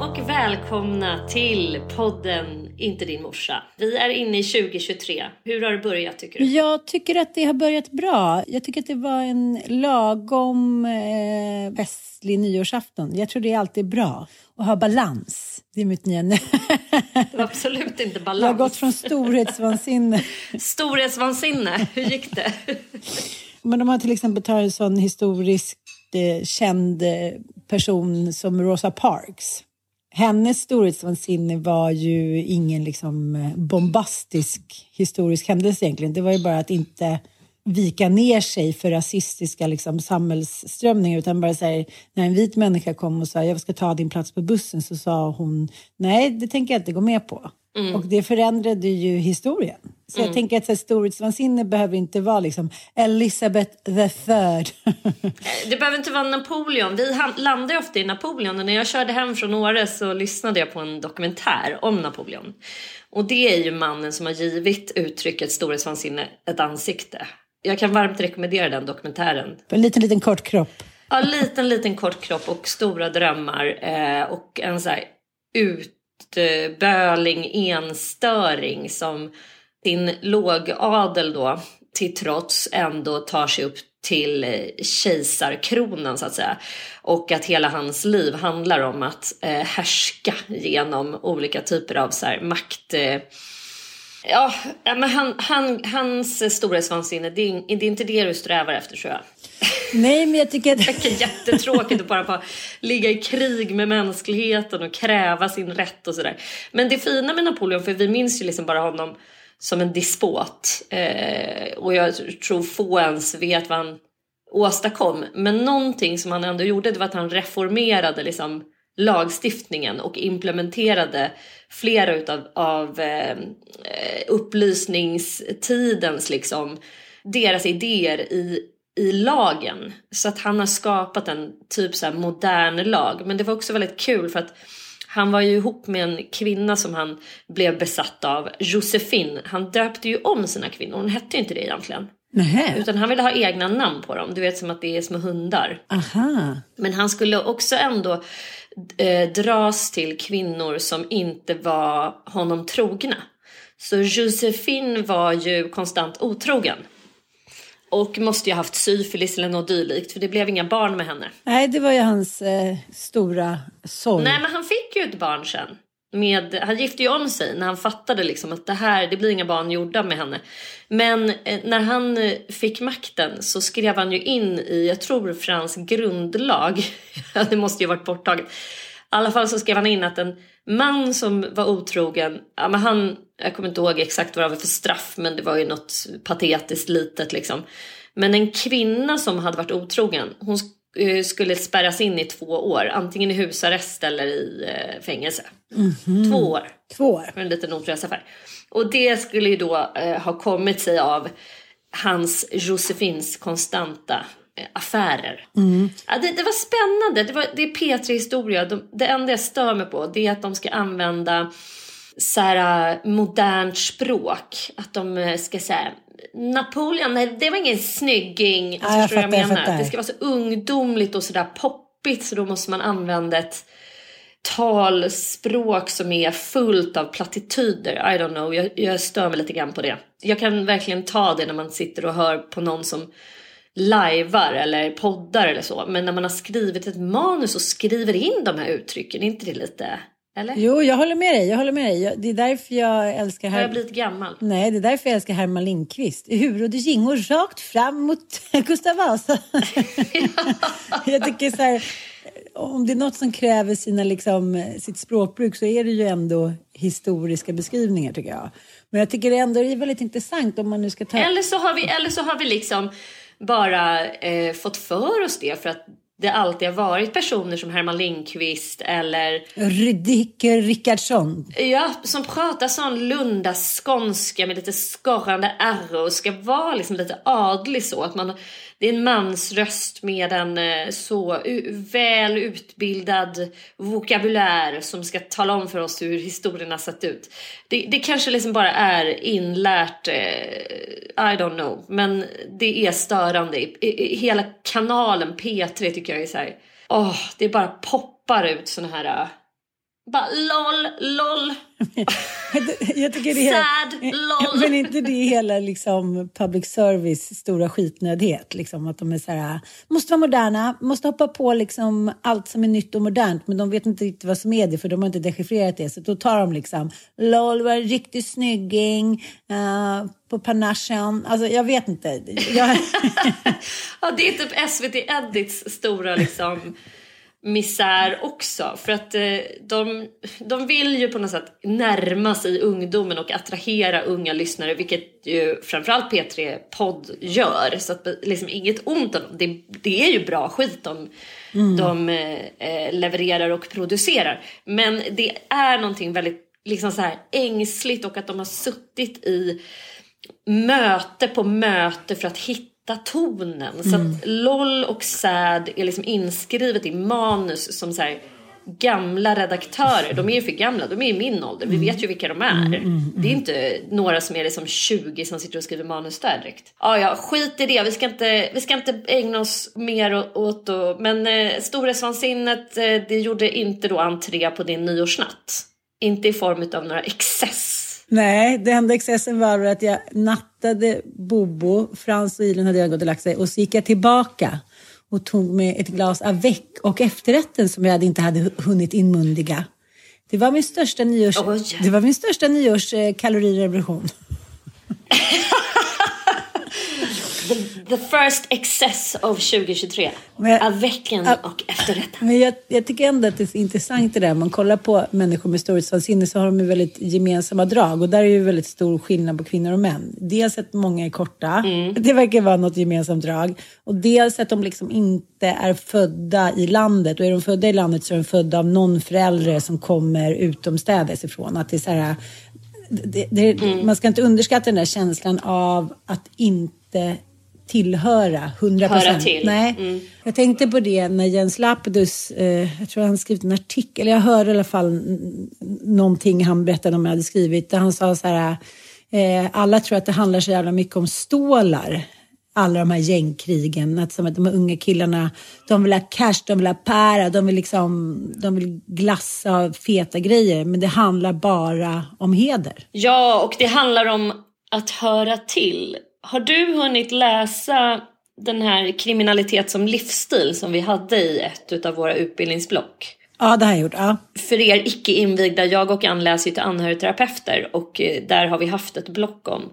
Och välkomna till podden Inte din morsa. Vi är inne i 2023. Hur har det börjat tycker du? Jag tycker att det har börjat bra. Jag tycker att det var en lagom eh, festlig nyårsafton. Jag tror det är alltid bra att ha balans. Det är mitt nya Det var absolut inte balans. Jag har gått från storhetsvansinne. Storhetsvansinne, hur gick det? Men de har till exempel tagit en sån historiskt eh, känd eh, person som Rosa Parks. Hennes storhetsvansinne var ju ingen liksom eh, bombastisk historisk händelse egentligen. Det var ju bara att inte vika ner sig för rasistiska liksom, samhällsströmningar utan bara säga när en vit människa kom och sa jag ska ta din plats på bussen så sa hon nej det tänker jag inte gå med på. Mm. Och det förändrade ju historien. Så jag tänker att storhetsvansinne behöver inte vara liksom Elizabeth the third. Det behöver inte vara Napoleon. Vi landar ju ofta i Napoleon och när jag körde hem från Åre så lyssnade jag på en dokumentär om Napoleon. Och det är ju mannen som har givit uttrycket storhetsvansinne ett ansikte. Jag kan varmt rekommendera den dokumentären. en liten, liten kort kropp. Ja, liten, liten kort kropp och stora drömmar eh, och en så här Eh, Böling enstöring som sin lågadel då till trots ändå tar sig upp till eh, kejsarkronan så att säga. Och att hela hans liv handlar om att eh, härska genom olika typer av så här makt... Eh, Ja, ja, men han, han, hans storhetsvansinne, det är, det är inte det du strävar efter tror jag. Nej, men jag tycker att... Det verkar jättetråkigt att bara få ligga i krig med mänskligheten och kräva sin rätt och sådär. Men det fina med Napoleon, för vi minns ju liksom bara honom som en despot. Eh, och jag tror få ens vet vad han åstadkom. Men någonting som han ändå gjorde det var att han reformerade liksom lagstiftningen och implementerade flera utav av, eh, upplysningstidens liksom deras idéer i, i lagen. Så att han har skapat en typ så modern lag. Men det var också väldigt kul för att han var ju ihop med en kvinna som han blev besatt av, Josefin. Han döpte ju om sina kvinnor, hon hette ju inte det egentligen. Nähä. Utan han ville ha egna namn på dem, du vet som att det är små hundar. Aha. Men han skulle också ändå eh, dras till kvinnor som inte var honom trogna. Så Josefin var ju konstant otrogen. Och måste ju ha haft syfilis eller något dylikt för det blev inga barn med henne. Nej, det var ju hans eh, stora sorg. Nej men han fick ju ett barn sen. Med, han gifte ju om sig när han fattade liksom att det här, det blir inga barn gjorda med henne. Men eh, när han eh, fick makten så skrev han ju in i, jag tror Frans grundlag, det måste ju varit borttaget. I alla fall så skrev han in att en man som var otrogen, ja men han, jag kommer inte ihåg exakt vad det var för straff men det var ju något patetiskt litet liksom. Men en kvinna som hade varit otrogen, hon eh, skulle spärras in i två år, antingen i husarrest eller i eh, fängelse. Två år. Två år. För en liten otrohetsaffär. Och det skulle ju då eh, ha kommit sig av hans Josefins konstanta affärer. Ja, det, det var spännande. Det, var, det är P3 Historia. De, det enda jag stör mig på det är att de ska använda så här, eh, modernt språk. Att de eh, ska säga Napoleon, nej, det var ingen snygging. Alltså, Ja, jag förstår fattar, jag menar? Det ska vara så ungdomligt och sådär poppigt så då måste man använda ett talspråk som är fullt av plattityder. I don't know, jag, jag stör mig lite grann på det. Jag kan verkligen ta det när man sitter och hör på någon som lajvar eller poddar eller så. Men när man har skrivit ett manus och skriver in de här uttrycken, är inte det lite... Eller? Jo, jag håller med dig. Jag håller med dig. Det är därför jag älskar Har jag blivit gammal? Nej, det är därför jag älskar Herman Lindqvist. I huvudet gingor rakt fram mot Gustav Vasa. jag tycker så här, om det är något som kräver sina, liksom, sitt språkbruk så är det ju ändå historiska beskrivningar tycker jag. Men jag tycker det ändå är väldigt intressant om man nu ska ta... Eller så har vi, eller så har vi liksom bara eh, fått för oss det för att det alltid har varit personer som Herman Lindqvist eller Rydike Rickardsson. Ja, som pratar sån lunda skånska med lite skorrande r och ska vara liksom lite adlig så. Att man, det är en mansröst med en eh, så väl utbildad vokabulär som ska tala om för oss hur historien har sett ut. Det, det kanske liksom bara är inlärt, eh, I don't know, men det är störande. Hela kanalen P3 tycker jag är så här, åh, det bara poppar ut såna här eh, bara LOL, LOL. jag tycker det är... Sad, lol. Men inte det hela liksom public service stora skitnödhet? Liksom, att de är så här, måste vara moderna, måste hoppa på liksom allt som är nytt och modernt. Men de vet inte riktigt vad som är det för de har inte dechiffrerat det. Så då tar de liksom, LOL var en riktig snygging uh, på panachen. Alltså jag vet inte. Jag, Ja, det är typ SVT Edits stora liksom misär också. För att eh, de, de vill ju på något sätt närma sig ungdomen och attrahera unga lyssnare, vilket ju framförallt P3 podd gör. Så att liksom inget ont om dem. Det, det är ju bra skit de, de eh, eh, levererar och producerar. Men det är någonting väldigt liksom så här ängsligt och att de har suttit i möte på möte för att hitta tonen. Så att LOL och SAD är liksom inskrivet i manus som så här gamla redaktörer. De är ju för gamla, de är i min ålder. Vi vet ju vilka de är. Det är inte några som är liksom 20 som sitter och skriver manus där direkt. Ja, ja, skit i det. Vi ska inte, vi ska inte ägna oss mer åt då. Men eh, Storhetsvansinnet, eh, det gjorde inte då entré på din nyårsnatt. Inte i form av några excess. Nej, det enda excessen var att jag nattade Bobo, Frans och Ilon hade jag gått och lagt sig och så gick jag tillbaka och tog med ett glas avec och efterrätten som jag inte hade hunnit inmundiga. Det var min största nyårs... Oj. Det var min största nyårs eh, kalorirevolution. The first excess of 2023. Men- Avecen Ja. och efterrätten. Men jag, jag tycker ändå att det är intressant det där. Om man kollar på människor med storhetsvansinne så har de ju väldigt gemensamma drag. Och där är ju väldigt stor skillnad på kvinnor och män. Dels att många är korta. Det verkar vara något gemensamt drag. Och dels att de liksom inte är födda i landet. Och är de födda i landet så är de födda av någon förälder som kommer utomstädes ifrån. Att det är så här, det, det, Man ska inte underskatta den där känslan av att inte tillhöra 100 Höra till. Nej. Jag tänkte på det när Jens Lapidus, eh, jag tror han skrivit en artikel, eller jag hörde i alla fall någonting han berättade om jag hade skrivit, där han sa så här, eh, alla tror att det handlar så jävla mycket om stålar. Alla de här gängkrigen, att som att de här unga killarna, de vill ha cash, de vill ha para, de vill liksom, de vill glassa feta grejer, men det handlar bara om heder. Ja, och det handlar om att höra till. Har du hunnit läsa den här kriminalitet som livsstil som vi hade i ett av våra utbildningsblock? Ja, det har jag gjort. Ja. För er icke invigda, jag och Ann läser ju till anhörigterapeuter och eh, där har vi haft ett block om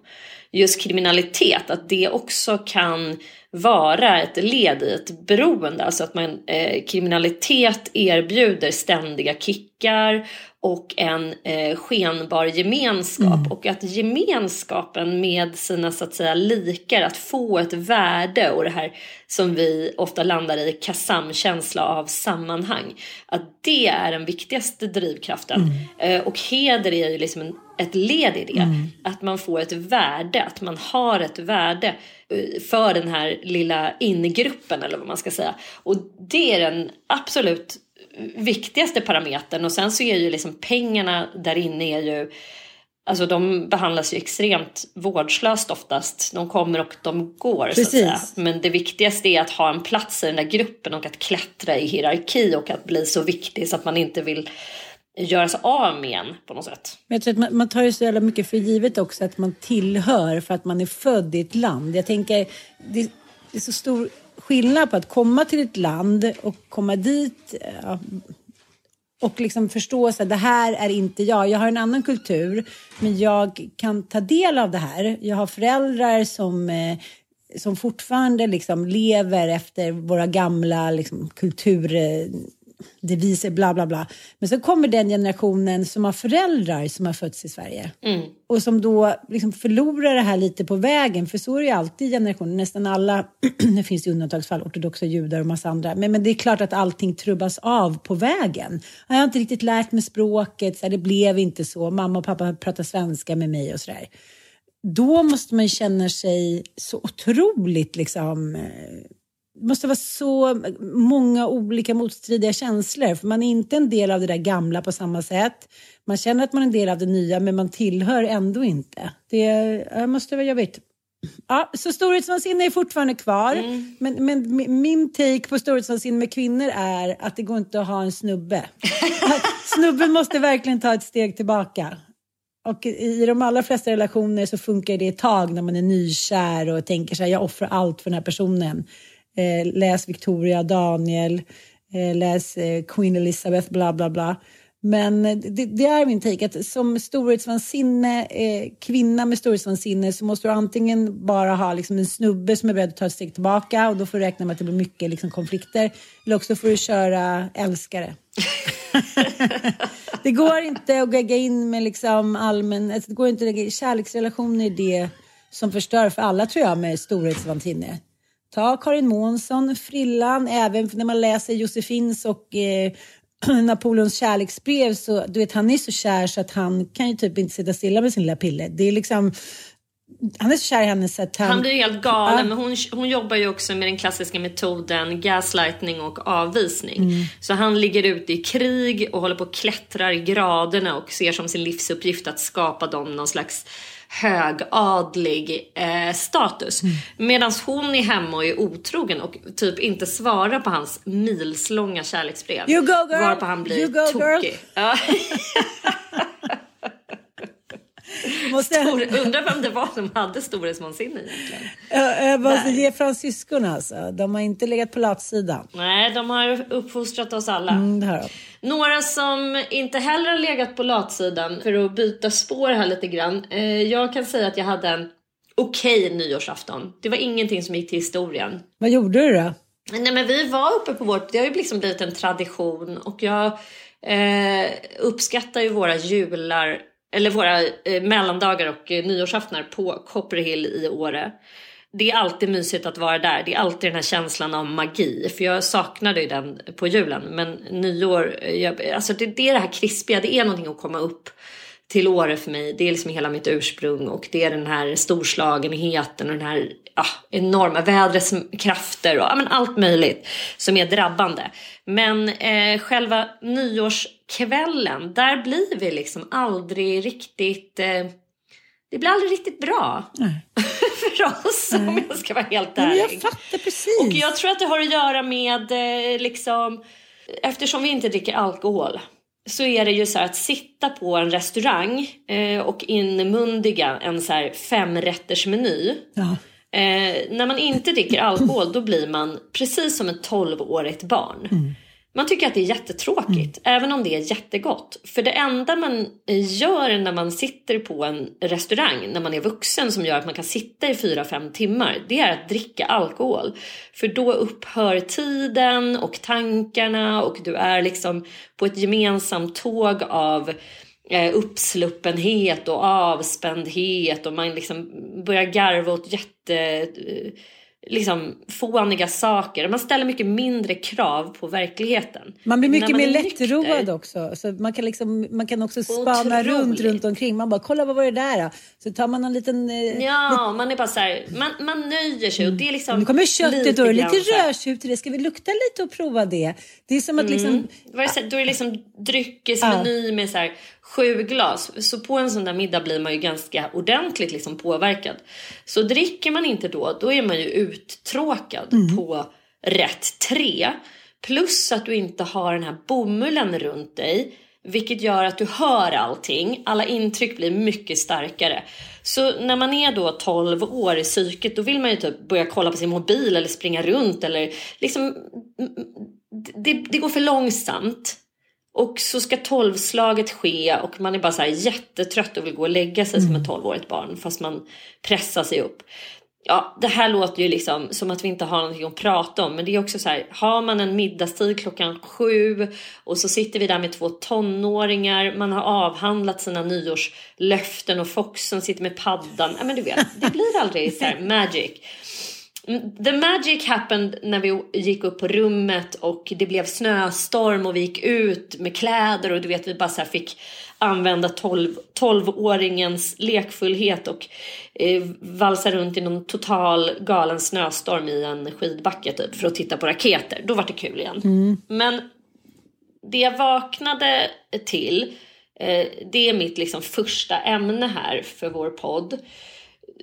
just kriminalitet, att det också kan vara ett led i ett beroende, alltså att man eh, kriminalitet erbjuder ständiga kickar och en eh, skenbar gemenskap Mm. och att gemenskapen med sina så att säga likar, att få ett värde och det här som vi ofta landar i kassamkänsla av sammanhang, att det är den viktigaste drivkraften. Eh, och heder är ju liksom en, ett led i det. Att man får ett värde, att man har ett värde eh, för den här lilla ingruppen eller vad man ska säga. Och det är den absolut viktigaste parametern och sen så är ju liksom pengarna där inne är ju Alltså de behandlas ju extremt vårdslöst oftast. De kommer och de går så att säga. Men det viktigaste är att ha en plats i den där gruppen och att klättra i hierarki och att bli så viktig så att man inte vill göra sig av med en på något sätt. Men jag tror att man, man tar ju så jävla mycket för givet också att man tillhör för att man är född i ett land. Jag tänker, det, det är så stor skillnad på att komma till ett land och komma dit ja, och liksom förstå att det här är inte jag. Jag har en annan kultur, men jag kan ta del av det här. Jag har föräldrar som eh, som fortfarande liksom lever efter våra gamla liksom, eh, kulturdeviser, bla bla bla. Men så kommer den generationen som har föräldrar som har fötts i Sverige. Och som då liksom förlorar det här lite på vägen. För så är det ju alltid i generationer. Nästan alla, det finns ju undantagsfall, ortodoxa judar och massa andra. Men, men det är klart att allting trubbas av på vägen. Jag har inte riktigt lärt mig språket, så här, det blev inte så. Mamma och pappa pratar svenska med mig och sådär då måste man känna sig så otroligt liksom eh, det måste vara så många olika motstridiga känslor för man är inte en del av det där gamla på samma sätt. Man känner att man är en del av det nya men man tillhör ändå inte. Det måste vara jobbigt. Ja, så storhetsvansinne är fortfarande kvar. Men, men mi- min take på storhetsvansinne med kvinnor är att det går inte att ha en snubbe. Snubben måste verkligen ta ett steg tillbaka. Och i de allra flesta relationer så funkar det ett tag när man är nykär och tänker så här, jag offrar allt för den här personen. Eh, läs Victoria Daniel, eh, läs eh, Queen Elizabeth, bla bla bla. Men eh, det, det är min take att som storhetsvansinne, eh, kvinna med storhetsvansinne så måste du antingen bara ha liksom en snubbe som är beredd att ta ett steg tillbaka och då får du räkna med att det blir mycket liksom, konflikter. Eller också får du köra älskare. det går inte att gegga in med liksom allmän... Alltså det går inte att lägga, kärleksrelationer är det som förstör för alla tror jag med storhetsvansinne. Ta Karin Månsson, Frillan, även när man läser Josefins och eh, Napoleons kärleksbrev så du vet han är så kär så att han kan ju typ inte sitta stilla med sin lilla pille. Det är liksom han är så kär i henne så att han... Han blir helt galen, Ja. men hon, hon jobbar ju också med den klassiska metoden gaslightning och avvisning. Mm. Så han ligger ute i krig och håller på och klättrar i graderna och ser som sin livsuppgift att skapa dem någon slags högadlig eh, status. Mm. Medan hon är hemma och är otrogen och typ inte svarar på hans milslånga kärleksbrev. You go, girl. Varpå han blir You go, tokig. Måste, Stor, undrar vem det var som hade storhetsvansinne egentligen. jag, jag måste ge fransyskorna alltså. De har inte legat på latsidan. Nej, de har uppfostrat oss alla. Mm, det har de. Några som inte heller har legat på latsidan, för att byta spår här lite grann. Eh, jag kan säga att jag hade en okej nyårsafton. Det var ingenting som gick till historien. Vad gjorde du då? Nej men vi var uppe på vårt, det har ju liksom blivit en tradition och jag eh, uppskattar ju våra jular, eller våra eh, mellandagar och eh, nyårsaftnar på Copperhill i Åre. Det är alltid mysigt att vara där. Det är alltid den här känslan av magi. För jag saknade ju den på julen. Men nyår, jag, alltså det, det är det här krispiga. Det är någonting att komma upp till Åre för mig. Det är liksom hela mitt ursprung och det är den här storslagenheten och den här ja, enorma vädrets krafter och ja, men allt möjligt som är drabbande. Men eh, själva nyårskvällen, där blir vi liksom aldrig riktigt... Eh, det blir aldrig riktigt bra för oss om jag ska vara helt Nej, men ärlig. jag fattar precis. Och jag tror att det har att göra med eh, liksom eftersom vi inte dricker alkohol så är det ju så att sitta på en restaurang eh, och inmundiga en så här femrättersmeny. Ja. Eh, när man inte dricker alkohol då blir man precis som ett 12-årigt barn. Mm. Man tycker att det är jättetråkigt, även om det är jättegott. För det enda man gör när man sitter på en restaurang, när man är vuxen, som gör att man kan sitta i 4-5 timmar, det är att dricka alkohol. För då upphör tiden och tankarna och du är liksom på ett gemensamt tåg av eh, uppsluppenhet och avspändhet och man liksom börjar garva åt jätte eh, liksom fåniga saker. Man ställer mycket mindre krav på verkligheten. Man blir mycket När mer lättroad också. Så man, kan liksom, man kan också spana Otroligt. runt runt omkring. Man bara, kolla vad var det där? Så tar man en liten... Eh, Ja, man är bara så här, man, man nöjer sig och det är liksom nu kommer köttet och lite rödtjut i det. Ska vi lukta lite och prova det? Det är som att liksom... Mm. Då är det, så- då är det liksom dryckesmeny med så här sju glas. Så på en sån där middag blir man ju ganska ordentligt liksom påverkad. Så dricker man inte då, då är man ju uttråkad på rätt tre. Plus att du inte har den här bomullen runt dig. Vilket gör att du hör allting. Alla intryck blir mycket starkare. Så när man är då 12 år i psyket då vill man ju typ börja kolla på sin mobil eller springa runt eller liksom det, det går för långsamt. Och så ska tolvslaget ske och man är bara så här jättetrött och vill gå och lägga sig som ett tolvårigt barn fast man pressar sig upp. Ja, det här låter ju liksom som att vi inte har någonting att prata om men det är också så här, har man en middagstid klockan sju och så sitter vi där med två tonåringar, man har avhandlat sina nyårslöften och Foxen sitter med paddan. Ja men du vet, det blir aldrig så här magic. Mm, The magic happened när vi gick upp på rummet och det blev snöstorm och vi gick ut med kläder och du vet vi bara så fick använda 12, 12-åringens lekfullhet och eh, valsa runt i någon total galen snöstorm i en skidbacke typ för att titta på raketer. Då var det kul igen. Men det jag vaknade till, eh, det är mitt liksom första ämne här för vår podd.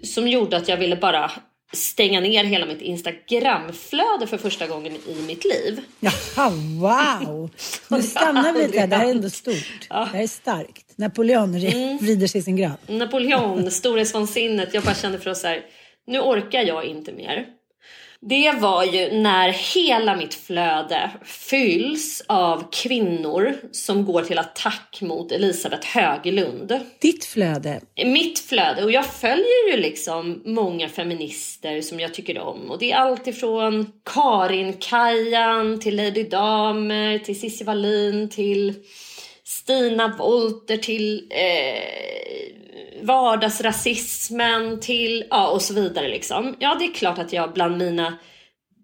Som gjorde att jag ville bara stänga ner hela mitt Instagramflöde för första gången i mitt liv. Jaha, wow! Nu stannar vi lite här. Det här är ändå stort. Det här är starkt. Napoleon Mm. vrider sig i sin grav. Napoleon, storhetsvansinnet. Jag bara kände för att så här, nu orkar jag inte mer. Det var ju när hela mitt flöde fylls av kvinnor som går till attack mot Elisabeth Höglund. Ditt flöde. Mitt flöde och jag följer ju liksom många feminister som jag tycker om och det är allt ifrån Karin Kajan till Lady Damer till Cissi Wallin till Stina Wolter till eh, vardagsrasismen till ja och så vidare liksom. Ja det är klart att jag bland mina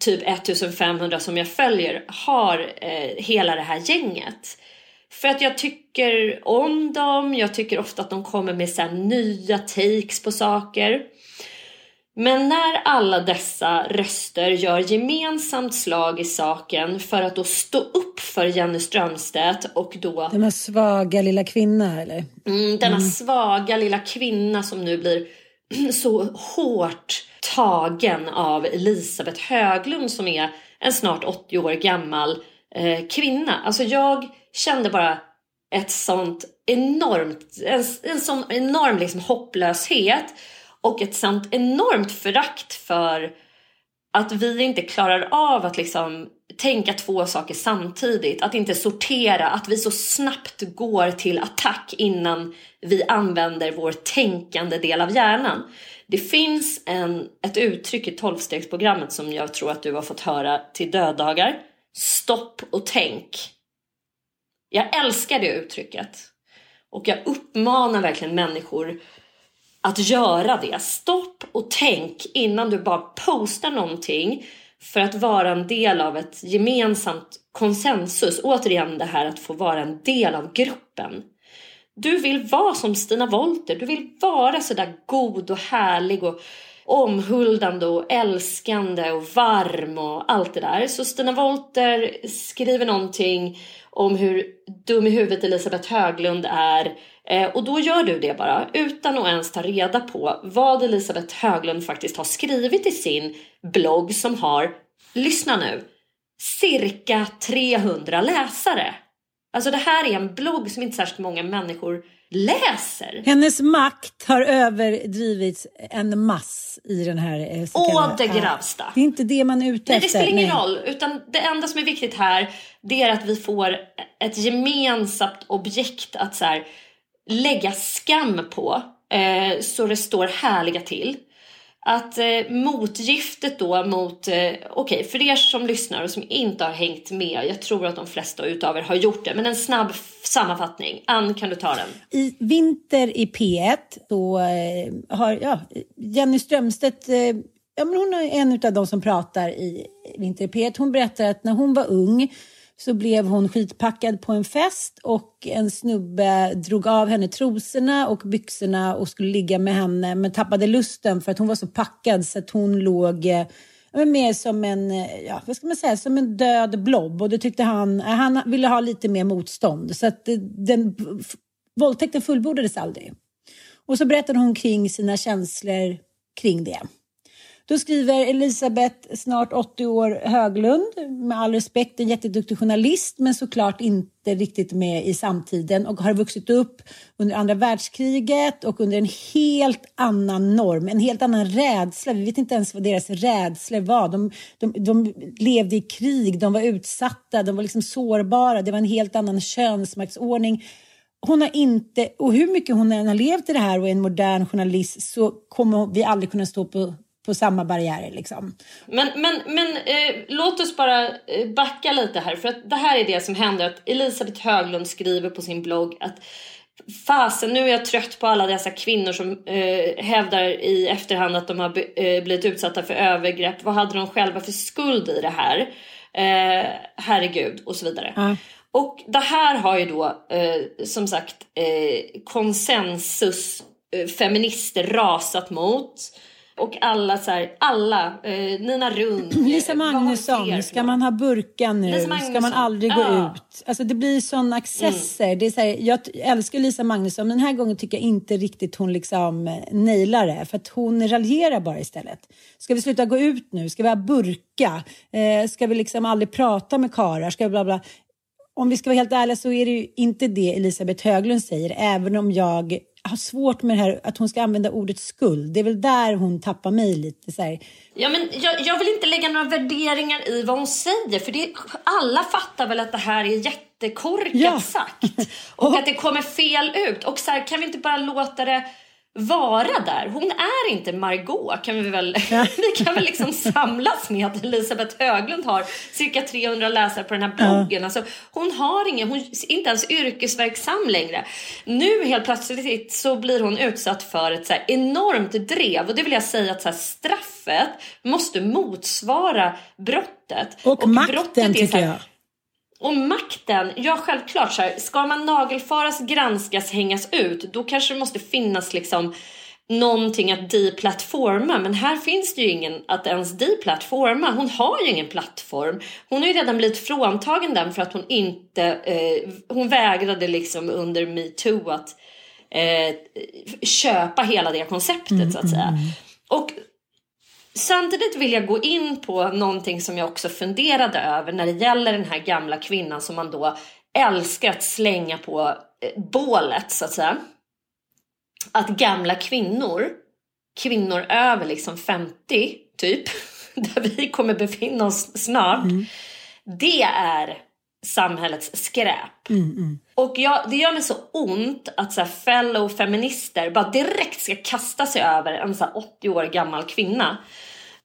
typ 1500 som jag följer har eh, hela det här gänget. För att jag tycker om dem, jag tycker ofta att de kommer med så här nya takes på saker. Men när alla dessa röster gör gemensamt slag i saken för att då stå upp för Jenny Strömstedt och då Den här svaga lilla kvinna, eller? Mm, denna svaga lilla kvinna som nu blir så hårt tagen av Elisabeth Höglund som är en snart 80 år gammal eh, kvinna. Alltså jag kände bara ett sånt enormt, en, en sån enorm liksom hopplöshet och ett sånt enormt förakt för att vi inte klarar av att liksom tänka två saker samtidigt. Att inte sortera, att vi så snabbt går till attack innan vi använder vår tänkande del av hjärnan. Det finns en, ett uttryck i tolvstegsprogrammet som jag tror att du har fått höra till döddagar. Stopp och tänk. Jag älskar det uttrycket. Och jag uppmanar verkligen människor att göra det. Stopp och tänk innan du bara postar någonting för att vara en del av ett gemensamt konsensus. Återigen det här att få vara en del av gruppen. Du vill vara som Stina Wolter. Du vill vara så där god och härlig och omhuldande och älskande och varm och allt det där. Så Stina Wolter skriver någonting om hur dum i huvudet Elisabeth Höglund är. Eh, och då gör du det bara utan att ens ta reda på vad Elisabeth Höglund faktiskt har skrivit i sin blogg som har, lyssna nu, cirka 300 läsare. Alltså det här är en blogg som inte särskilt många människor läser. Hennes makt har överdrivits en mass i den här... Eh, Å det grövsta. Det är inte det man är ute Nej, det efter. spelar ingen Nej. roll. Utan det enda som är viktigt här det är att vi får ett gemensamt objekt att så här, lägga skam på. Eh, så det står härliga till. Att eh, motgiftet då mot, eh, okej för er som lyssnar och som inte har hängt med, jag tror att de flesta utav er har gjort det, men en snabb sammanfattning. Ann, kan du ta den? I Vinter i P1 då eh, har ja, Jenny Strömstedt, eh, ja, men hon är en av de som pratar i Vinter i P1. Hon berättar att när hon var ung så blev hon skitpackad på en fest och en snubbe drog av henne trosorna och byxorna och skulle ligga med henne men tappade lusten för att hon var så packad så att hon låg eh, men mer som en, eh, ja, vad ska man säga, som en död blob. Och det tyckte han, eh, han ville ha lite mer motstånd. Så att den, våldtäkten fullbordades aldrig. Och så berättade hon kring sina känslor kring det. Då skriver Elisabeth, snart 80 år, Höglund, med all respekt en jätteduktig journalist men såklart inte riktigt med i samtiden och har vuxit upp under andra världskriget och under en helt annan norm, en helt annan rädsla. Vi vet inte ens vad deras rädslor var. De, de, de levde i krig, de var utsatta, de var liksom sårbara. Det var en helt annan könsmaktsordning hon har inte, och hur mycket hon än har levt i det här och är en modern journalist så kommer vi aldrig kunna stå på, på samma barriärer. Liksom. Men, men, men eh, låt oss bara eh, backa lite här. För att det här är det som händer. Att Elisabeth Höglund skriver på sin blogg att fasen nu är jag trött på alla dessa kvinnor som eh, hävdar i efterhand att de har be, eh, blivit utsatta för övergrepp. Vad hade de själva för skuld i det här? Eh, herregud och så vidare. Ja. Och det här har ju då eh, som sagt eh, konsensus eh, feminister rasat mot. Och alla så här, alla, eh, Nina Rund. Lisa eh, Magnusson, ska man ha burka nu? Ska man aldrig gå. Mm. ut? Alltså det blir sådana accesser. Det är så här, jag älskar Lisa Magnusson, men den här gången tycker jag inte riktigt hon liksom eh, nailar det. För att hon raljerar bara istället. Ska vi sluta gå ut nu? Ska vi ha burka? Eh, ska vi liksom aldrig prata med karlar? Ska vi bla bla? Om vi ska vara helt ärliga så är det ju inte det Elisabeth Höglund säger, även om jag har svårt med det här att hon ska använda ordet skuld. Det är väl där hon tappar mig lite. Så här. Ja, men jag, jag vill inte lägga några värderingar i vad hon säger. För det, alla fattar väl att det här är jättekorkat Ja. sagt. Och att det kommer fel ut. Och så här, kan vi inte bara låta det vara där? Hon är inte Margot. Kan vi, väl, vi kan väl liksom samlas med att Elisabeth Höglund har cirka 300 läsare på den här bloggen. Alltså, hon har ingen, hon är inte ens yrkesverksam längre. Nu helt plötsligt så blir hon utsatt för ett så enormt drev. Och det vill jag säga att så straffet måste motsvara brottet. Och, makten brottet är så tycker här- jag. Och makten, ja självklart så här, ska man nagelfaras, granskas, hängas ut, då kanske det måste finnas liksom någonting att deplattforma. Men här finns det ju ingen att ens deplattforma. Hon har ju ingen plattform. Hon har ju redan blivit fråntagen den för att hon inte, eh, hon vägrade liksom under metoo att eh, köpa hela det konceptet så att säga. Och Samtidigt vill jag gå in på någonting som jag också funderade över när det gäller den här gamla kvinnan som man då älskar att slänga på eh, bålet så att säga. Att gamla kvinnor, kvinnor över liksom 50 typ, där vi kommer befinna oss snart. Det är samhällets skräp. Och jag, det gör mig så ont att så här fellow feminister bara direkt ska kasta sig över en så här 80 år gammal kvinna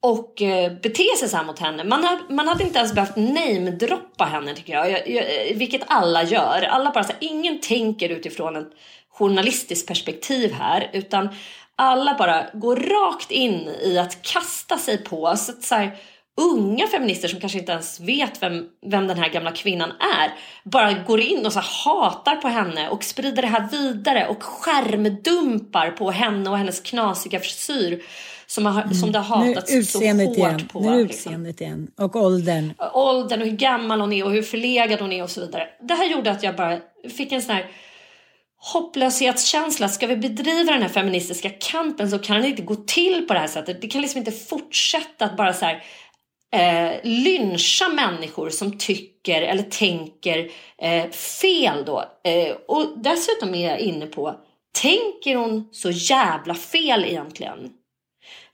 och eh, bete sig så här mot henne. Man, har, man hade inte ens behövt namedroppa henne tycker jag, jag, jag vilket alla gör. Alla bara så här, ingen tänker utifrån ett journalistiskt perspektiv här utan alla bara går rakt in i att kasta sig på så att så här, unga feminister som kanske inte ens vet vem, vem den här gamla kvinnan är bara går in och så hatar på henne och sprider det här vidare och skärmdumpar på henne och hennes knasiga frisyr som, har, som det har hatats så hårt igen. på. Nu är liksom utseendet igen. Och åldern. åldern och hur gammal hon är och hur förlegad hon är och så vidare. Det här gjorde att jag bara fick en sån här hopplöshetskänsla. Ska vi bedriva den här feministiska kampen så kan det inte gå till på det här sättet. Det kan liksom inte fortsätta att bara så här eh, lyncha människor som tycker eller tänker eh, fel då. Eh, och dessutom är jag inne på, tänker hon så jävla fel egentligen?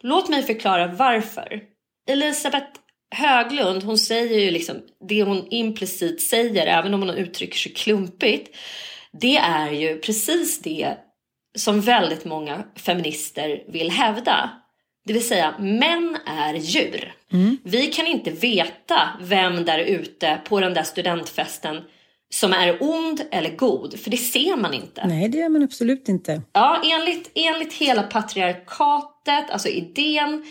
Låt mig förklara varför. Elisabeth Höglund, hon säger ju liksom det hon implicit säger, även om hon uttrycker sig klumpigt. Det är ju precis det som väldigt många feminister vill hävda. Det vill säga, män är djur. Mm. Vi kan inte veta vem där ute på den där studentfesten som är ond eller god, för det ser man inte. Nej, det gör man absolut inte. Ja, enligt, enligt hela patriarkatet, alltså idén,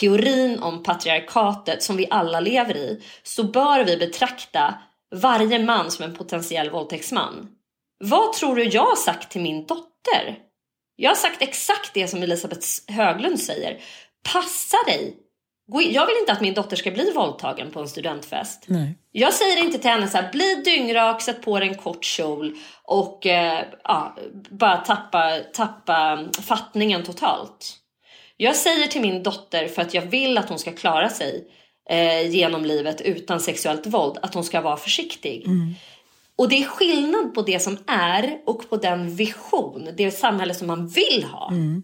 teorin om patriarkatet som vi alla lever i, så bör vi betrakta varje man som en potentiell våldtäktsman. Vad tror du jag har sagt till min dotter? Jag har sagt exakt det som Elisabeth Höglund säger. Passa dig! Jag vill inte att min dotter ska bli våldtagen på en studentfest. Nej. Jag säger inte till henne så här, bli dyngrak, sätt på dig en kort kjol och eh, ja, bara tappa, tappa fattningen totalt. Jag säger till min dotter för att jag vill att hon ska klara sig eh, genom livet utan sexuellt våld, att hon ska vara försiktig. Mm. Och det är skillnad på det som är och på den vision, det samhälle som man vill ha. Mm.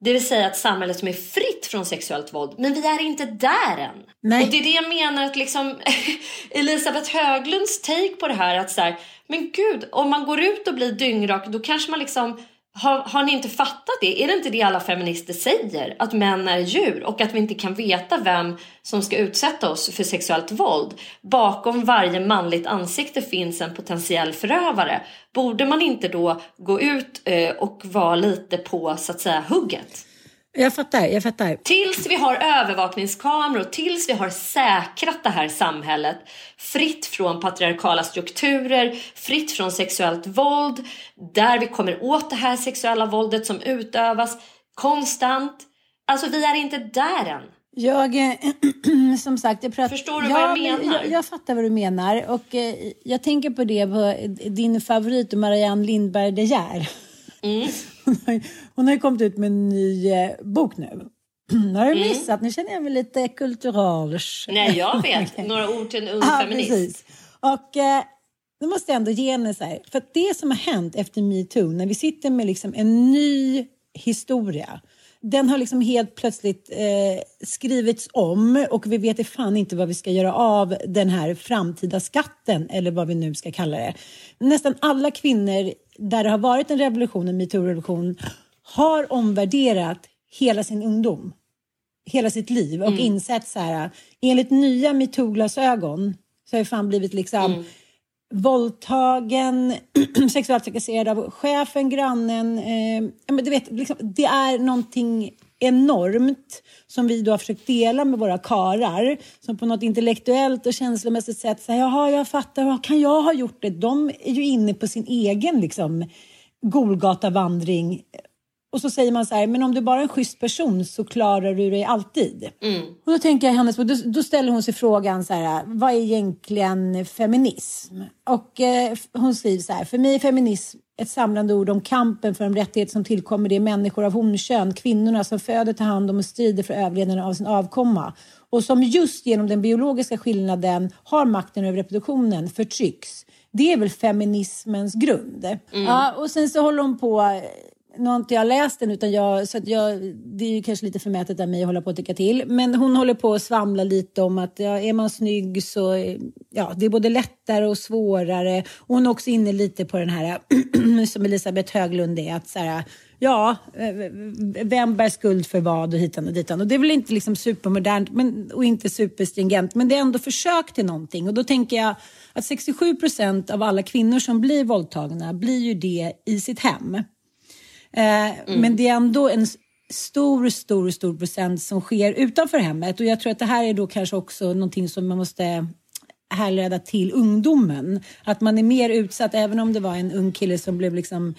Det vill säga ett samhälle som är fritt från sexuellt våld. Men vi är inte där än. Nej. Och det är det jag menar att liksom Elisabeth Höglunds take på det här att så här, men gud, om man går ut och blir dyngrak då kanske man liksom har, har ni inte fattat det? Är det inte det alla feminister säger? Att män är djur och att vi inte kan veta vem som ska utsätta oss för sexuellt våld. Bakom varje manligt ansikte finns en potentiell förövare. Borde man inte då gå ut eh, och vara lite på så att säga hugget? Jag fattar, jag fattar. Tills vi har övervakningskameror, tills vi har säkrat det här samhället fritt från patriarkala strukturer, fritt från sexuellt våld, där vi kommer åt det här sexuella våldet som utövas konstant. Alltså vi är inte där än. Jag, eh, som sagt, jag pratar... Förstår du vad jag menar? Jag, jag, fattar vad du menar och eh, jag tänker på det på din favorit Marianne Lindberg De Geer. Mm. Hon har ju kommit ut med en ny eh, bok nu. har du mm. missat? Nu känner jag mig lite kulturalisch. Nej, jag vet. Några ord till en ung ja, feminist. Precis. Och eh, nu måste jag ändå ge henne så här. För det som har hänt efter metoo, när vi sitter med liksom en ny historia. Den har liksom helt plötsligt eh, skrivits om och vi vet fan inte vad vi ska göra av den här framtida skatten eller vad vi nu ska kalla det. Nästan alla kvinnor där det har varit en revolution, en metoo-revolution, har omvärderat hela sin ungdom, hela sitt liv och mm. insett så här, enligt nya metoo-glasögon så har jag fan blivit liksom mm. våldtagen, sexuellt trakasserad av chefen, grannen. Eh, men du vet, liksom, det är någonting enormt som vi då har försökt dela med våra karar som på något intellektuellt och känslomässigt sätt säger jaha jag fattar, kan jag ha gjort det? De är ju inne på sin egen liksom Golgatavandring och så säger man så här, men om du bara är en schysst person så klarar du dig alltid. Mm. Och då tänker jag hennes, då, då ställer hon sig frågan så här, vad är egentligen feminism? Och eh, hon skriver så här, för mig är feminism ett samlande ord om kampen för de rättigheter som tillkommer de människor av honkön, kvinnorna som föder, tar hand om och strider för överlevnaden av sin avkomma och som just genom den biologiska skillnaden har makten över reproduktionen förtrycks. Det är väl feminismens grund. Mm. Ja, och sen så håller hon på nu har inte jag läst den, utan jag, så jag, det är ju kanske lite förmätet av mig att hålla på och tycka till. Men hon håller på att svamla lite om att ja, är man snygg så ja, det är både lättare och svårare. Och hon är också inne lite på den här som Elisabeth Höglund är, att så här, ja, vem bär skuld för vad och hitan och ditan. Och det är väl inte liksom supermodernt men, och inte superstringent, men det är ändå försök till någonting. Och då tänker jag att 67 procent av alla kvinnor som blir våldtagna blir ju det i sitt hem. Eh, mm. Men det är ändå en stor, stor, stor procent som sker utanför hemmet och jag tror att det här är då kanske också någonting som man måste härleda till ungdomen. Att man är mer utsatt, även om det var en ung kille som blev liksom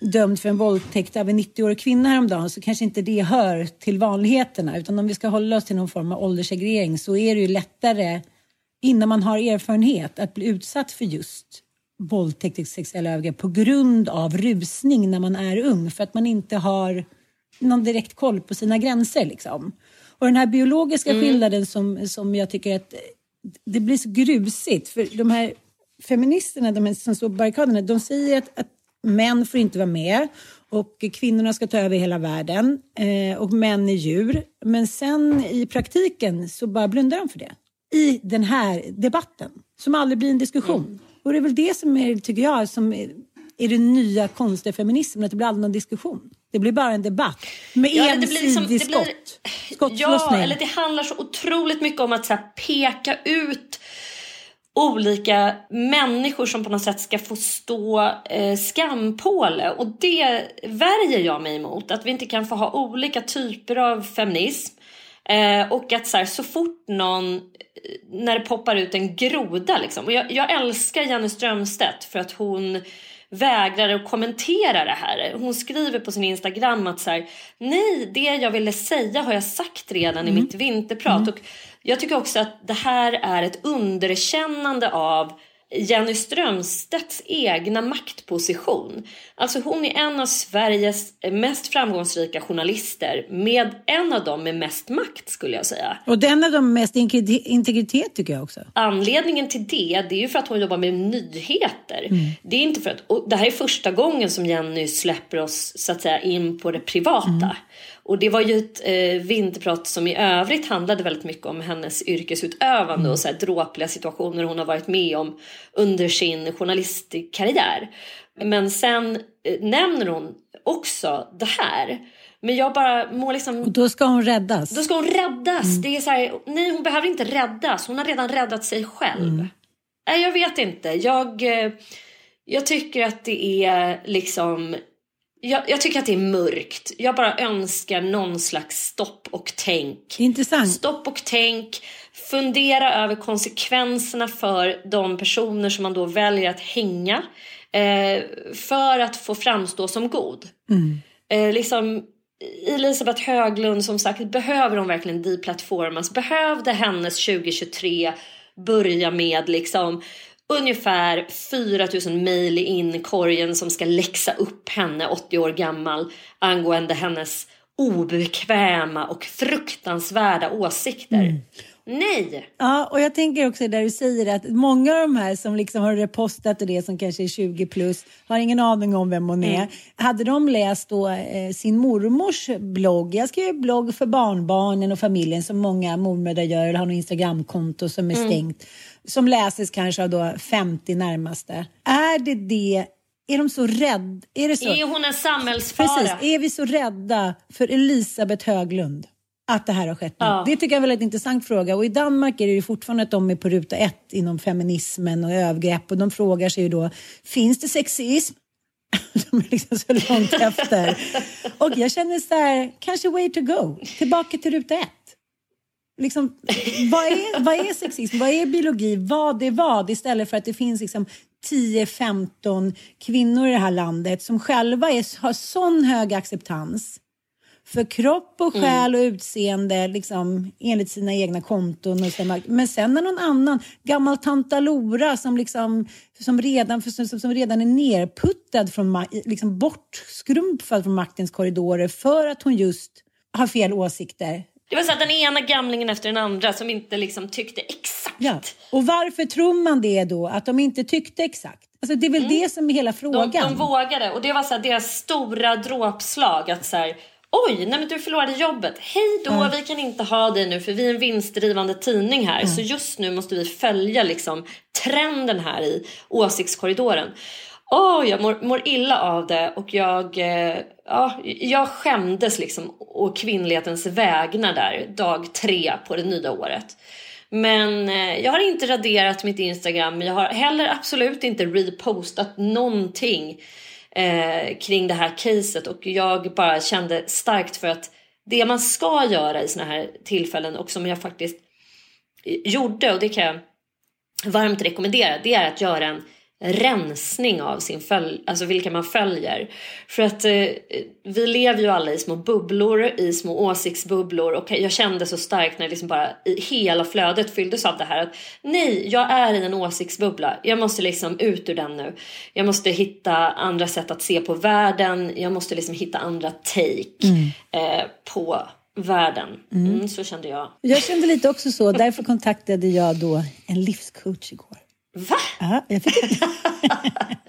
dömd för en våldtäkt av en 90-årig kvinna häromdagen så kanske inte det hör till vanligheterna. Utan om vi ska hålla oss till någon form av ålderssegregering så är det ju lättare innan man har erfarenhet att bli utsatt för just våldtäkt och sexuella övergrepp på grund av rusning när man är ung för att man inte har någon direkt koll på sina gränser. Liksom. Och den här biologiska mm. skillnaden som, som jag tycker att det blir så grusigt. För de här feministerna, de som står på barrikaderna, de säger att, att män får inte vara med och kvinnorna ska ta över hela världen eh, och män är djur. Men sen i praktiken så bara blundar de för det. I den här debatten som aldrig blir en diskussion. Mm. Och det är väl det som är, tycker jag, som är, är den nya konstiga feminismen, att det blir aldrig någon diskussion. Det blir bara en debatt med ja, ensidig liksom, blir, skott. Ja, eller det handlar så otroligt mycket om att så här, peka ut olika människor som på något sätt ska få stå eh, skampåle. Och det värjer jag mig emot. Att vi inte kan få ha olika typer av feminism. Eh, och att så, här, så fort någon, när det poppar ut en groda liksom. Och jag, jag älskar Jenny Strömstedt för att hon vägrar att kommentera det här. Hon skriver på sin Instagram att så här, nej, det jag ville säga har jag sagt redan mm. i mitt vinterprat. Mm. Och jag tycker också att det här är ett underkännande av Jenny Strömstedts egna maktposition. Alltså hon är en av Sveriges mest framgångsrika journalister med en av dem med mest makt skulle jag säga. Och den av dem med mest integritet tycker jag också. Anledningen till det, det är ju för att hon jobbar med nyheter. Mm. Det är inte för att, och det här är första gången som Jenny släpper oss så att säga in på det privata. Mm. Och det var ju ett eh, vinterprat som i övrigt handlade väldigt mycket om hennes yrkesutövande mm. och så här dråpliga situationer hon har varit med om under sin journalistkarriär. Men sen eh, nämner hon också det här. Men jag bara må liksom... Och då ska hon räddas? Då ska hon räddas. Mm. Det är så här, nej hon behöver inte räddas. Hon har redan räddat sig själv. Mm. Nej, jag vet inte. Jag, eh, jag tycker att det är liksom jag, jag, tycker att det är mörkt. Jag bara önskar någon slags stopp och tänk. Intressant. Stopp och tänk. Fundera över konsekvenserna för de personer som man då väljer att hänga. Eh, för att få framstå som god. Mm. Eh, liksom, Elisabeth Höglund som sagt, behöver hon verkligen deplattformas? Behövde hennes 2023 börja med liksom ungefär 4000 mejl i inkorgen som ska läxa upp henne 80 år gammal angående hennes obekväma och fruktansvärda åsikter. Mm. Nej! Ja, och jag tänker också där du säger att många av de här som liksom har repostat och det som kanske är 20 plus har ingen aning om vem hon är. Mm. Hade de läst då eh, sin mormors blogg, jag skriver blogg för barnbarnen och familjen som många mormödrar gör eller har något Instagramkonto som är mm. stängt som läses kanske av då 50 närmaste. Är det det är de så rädda? Är, det så? är hon en samhällsfara? Precis. Är vi så rädda för Elisabeth Höglund? Att det här har skett Ja. Det tycker jag är en väldigt intressant fråga. Och i Danmark är det ju fortfarande att de är på ruta ett inom feminismen och övergrepp. Och de frågar sig ju då, finns det sexism? de är liksom så långt efter. Och jag känner så här, kanske way to go. Tillbaka till ruta ett liksom, vad, är, vad är sexism? Vad är biologi? Vad är vad? Istället för att det finns liksom 10-15 kvinnor i det här landet som själva är, har sån hög acceptans för kropp och mm. själ och utseende liksom, enligt sina egna konton. Och sina, men sen när någon annan, gammal tanta Lora som, liksom, som, redan, som, som redan är nerputtad, från, liksom bortskrumpad från maktens korridorer för att hon just har fel åsikter det var så att den ena gamlingen efter den andra som inte liksom tyckte exakt. Ja. Och varför tror man det då, att de inte tyckte exakt? Alltså det är väl mm. det som är hela frågan. De, de vågade och det var så här, deras stora dråpslag att så här, Oj, nej men du förlorade jobbet. Hej då, mm. vi kan inte ha dig nu för vi är en vinstdrivande tidning här. Mm. Så just nu måste vi följa liksom trenden här i åsiktskorridoren oh, jag mår, mår, illa av det och jag, eh, ja, jag skämdes liksom å kvinnlighetens vägnar där dag tre på det nya året. Men eh, jag har inte raderat mitt Instagram, men jag har heller absolut inte repostat någonting eh, kring det här caset och jag bara kände starkt för att det man ska göra i såna här tillfällen och som jag faktiskt eh, gjorde och det kan jag varmt rekommendera, det är att göra en rensning av sin följ, alltså vilka man följer. För att eh, vi lever ju alla i små bubblor, i små åsiktsbubblor och jag kände så starkt när liksom bara i hela flödet fylldes av det här att nej, jag är i en åsiktsbubbla. Jag måste liksom ut ur den nu. Jag måste hitta andra sätt att se på världen. Jag måste liksom hitta andra take mm. eh, på världen. Mm, så kände jag. Jag kände lite också så. Därför kontaktade jag då en livscoach igår. Va? Ja, jag fick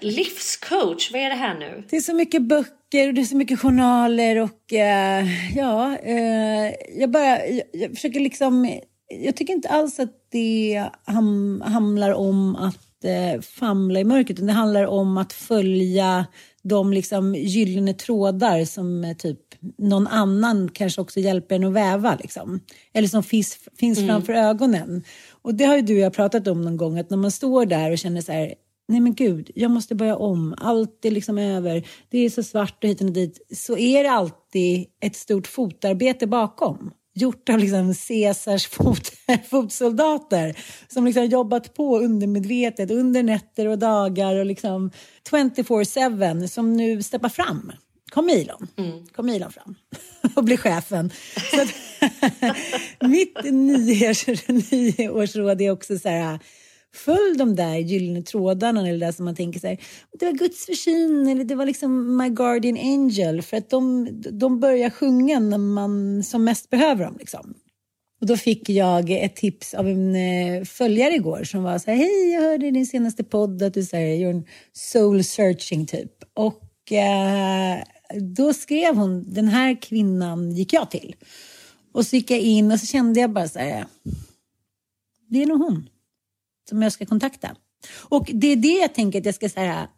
Livscoach, vad är det här nu? Det är så mycket böcker och det är så mycket journaler och eh, ja, eh, jag bara, jag, jag, försöker liksom, jag tycker inte alls att det ham, handlar om att eh, famla i mörkret, utan det handlar om att följa de liksom gyllene trådar som eh, typ någon annan kanske också hjälper en att väva. Liksom. Eller som finns, finns mm. framför ögonen. Och det har ju du och jag pratat om någon gång, att när man står där och känner så här, nej men gud, jag måste börja om, allt är liksom över, det är så svart och hit och dit, så är det alltid ett stort fotarbete bakom. Gjort av liksom Caesars fot, fotsoldater som liksom jobbat på undermedvetet under nätter och dagar och liksom 24-7 som nu steppar fram kom Elon, mm. kom Elon fram och blev chefen. Så att, mitt nyårsråd är också så här, följ de där gyllene trådarna eller där som man tänker så här, det var Guds försyn eller det var liksom My Guardian Angel för att de, de börjar sjunga när man som mest behöver dem. Liksom. Och då fick jag ett tips av en eh, följare igår som var så här, hej jag hörde i din senaste podd att du säger gör en soul searching typ. Och eh, då skrev hon, den här kvinnan gick jag till. Och så gick jag in och så kände jag bara så här, det är nog hon som jag ska kontakta. Och det är det jag tänker att jag ska säga,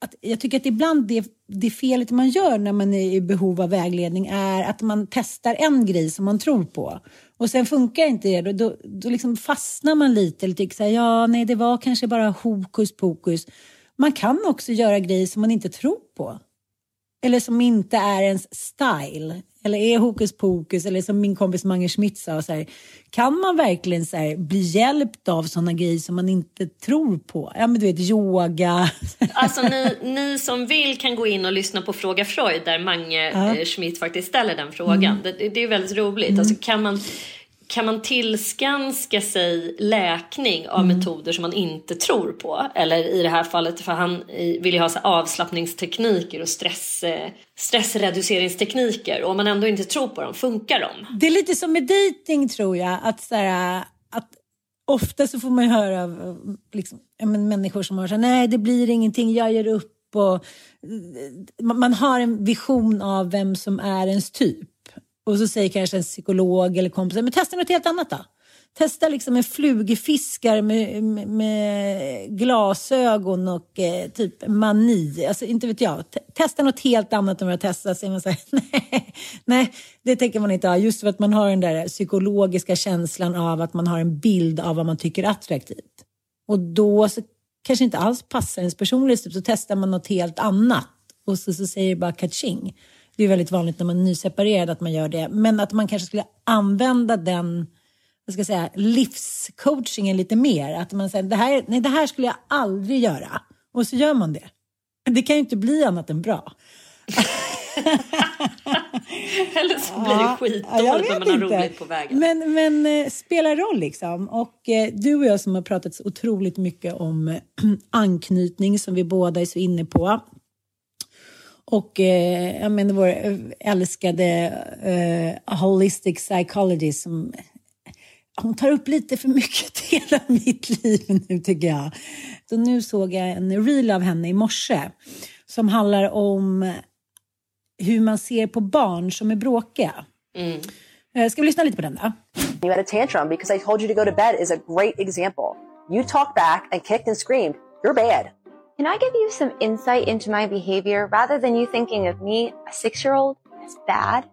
att jag tycker att ibland det, det felet man gör när man är i behov av vägledning är att man testar en grej som man tror på och sen funkar inte det, då, då, då liksom fastnar man lite eller tycker så här, ja, nej, det var kanske bara hokus pokus. Man kan också göra grejer som man inte tror på eller som inte är ens style eller är hokus pokus eller som min kompis Mange Schmidt sa så här, kan man verkligen så här, bli hjälpt av sådana grejer som man inte tror på? Ja men du vet yoga. Alltså ni, ni som vill kan gå in och lyssna på Fråga Freud där Mange ja. Eh, Schmidt faktiskt ställer den frågan. Mm. Det, det, är väldigt roligt. Mm. Alltså, kan man kan man tillskanska sig läkning av mm. metoder som man inte tror på? Eller i det här fallet, för han vill ju ha så avslappningstekniker och stress, eh, stressreduceringstekniker. Och om man ändå inte tror på dem, funkar de? Det är lite som med dating tror jag. Att, så här, att ofta så får man höra av liksom, människor som har sagt nej det blir ingenting, jag ger upp. Och, man har en vision av vem som är ens typ. Och så säger kanske en psykolog eller kompis, men testa något helt annat då. Testa liksom en flugfiskare med, med, med, glasögon och eh, typ mani. Alltså inte vet jag. testa något helt annat än vad jag testar. Så man säger, nej, nej, det tänker man inte ha. Just för att man har den där psykologiska känslan av att man har en bild av vad man tycker är attraktivt. Och då så kanske inte alls passar ens personlighet. Så testar man något helt annat. Och så, så säger det bara kaching. Det är väldigt vanligt när man är nyseparerad att man gör det. Men att man kanske skulle använda den vad ska jag säga, livscoachingen lite mer. Att man säger det här, nej, det här skulle jag aldrig göra. Och så gör man det. Det kan ju inte bli annat än bra. Eller så blir det skitdåligt när man har roligt på vägen. Men, men eh, spelar roll liksom. Och eh, du och jag som har pratat så otroligt mycket om anknytning som vi båda är så inne på. Och eh, jag menar vår älskade eh, holistic psychology som hon tar upp lite för mycket hela mitt liv nu tycker jag. Så nu såg jag en reel av henne i morse som handlar om hur man ser på barn som är bråkiga. Mm. Eh, ska vi lyssna lite på den då? You had a tantrum because I told you to go to bed is a great example. You talked back and kicked and screamed. You're bad. Can I give you some insight into my behavior rather than you thinking of me, a six year old, as bad?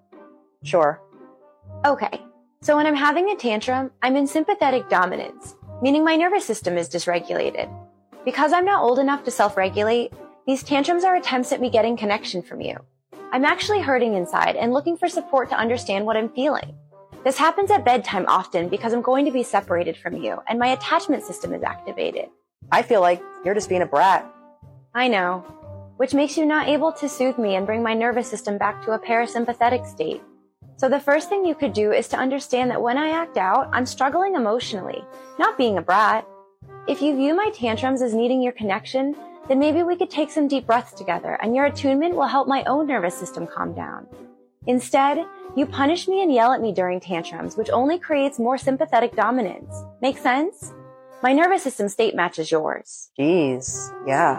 Sure. Okay. So when I'm having a tantrum, I'm in sympathetic dominance, meaning my nervous system is dysregulated. Because I'm not old enough to self regulate, these tantrums are attempts at me getting connection from you. I'm actually hurting inside and looking for support to understand what I'm feeling. This happens at bedtime often because I'm going to be separated from you and my attachment system is activated. I feel like you're just being a brat. I know, which makes you not able to soothe me and bring my nervous system back to a parasympathetic state. So the first thing you could do is to understand that when I act out, I'm struggling emotionally, not being a brat. If you view my tantrums as needing your connection, then maybe we could take some deep breaths together and your attunement will help my own nervous system calm down. Instead, You punish me and yell at me during tantrums, which only creates more sympathetic dominance. Make sense? My nervous system state matches yours. Jeez, yeah.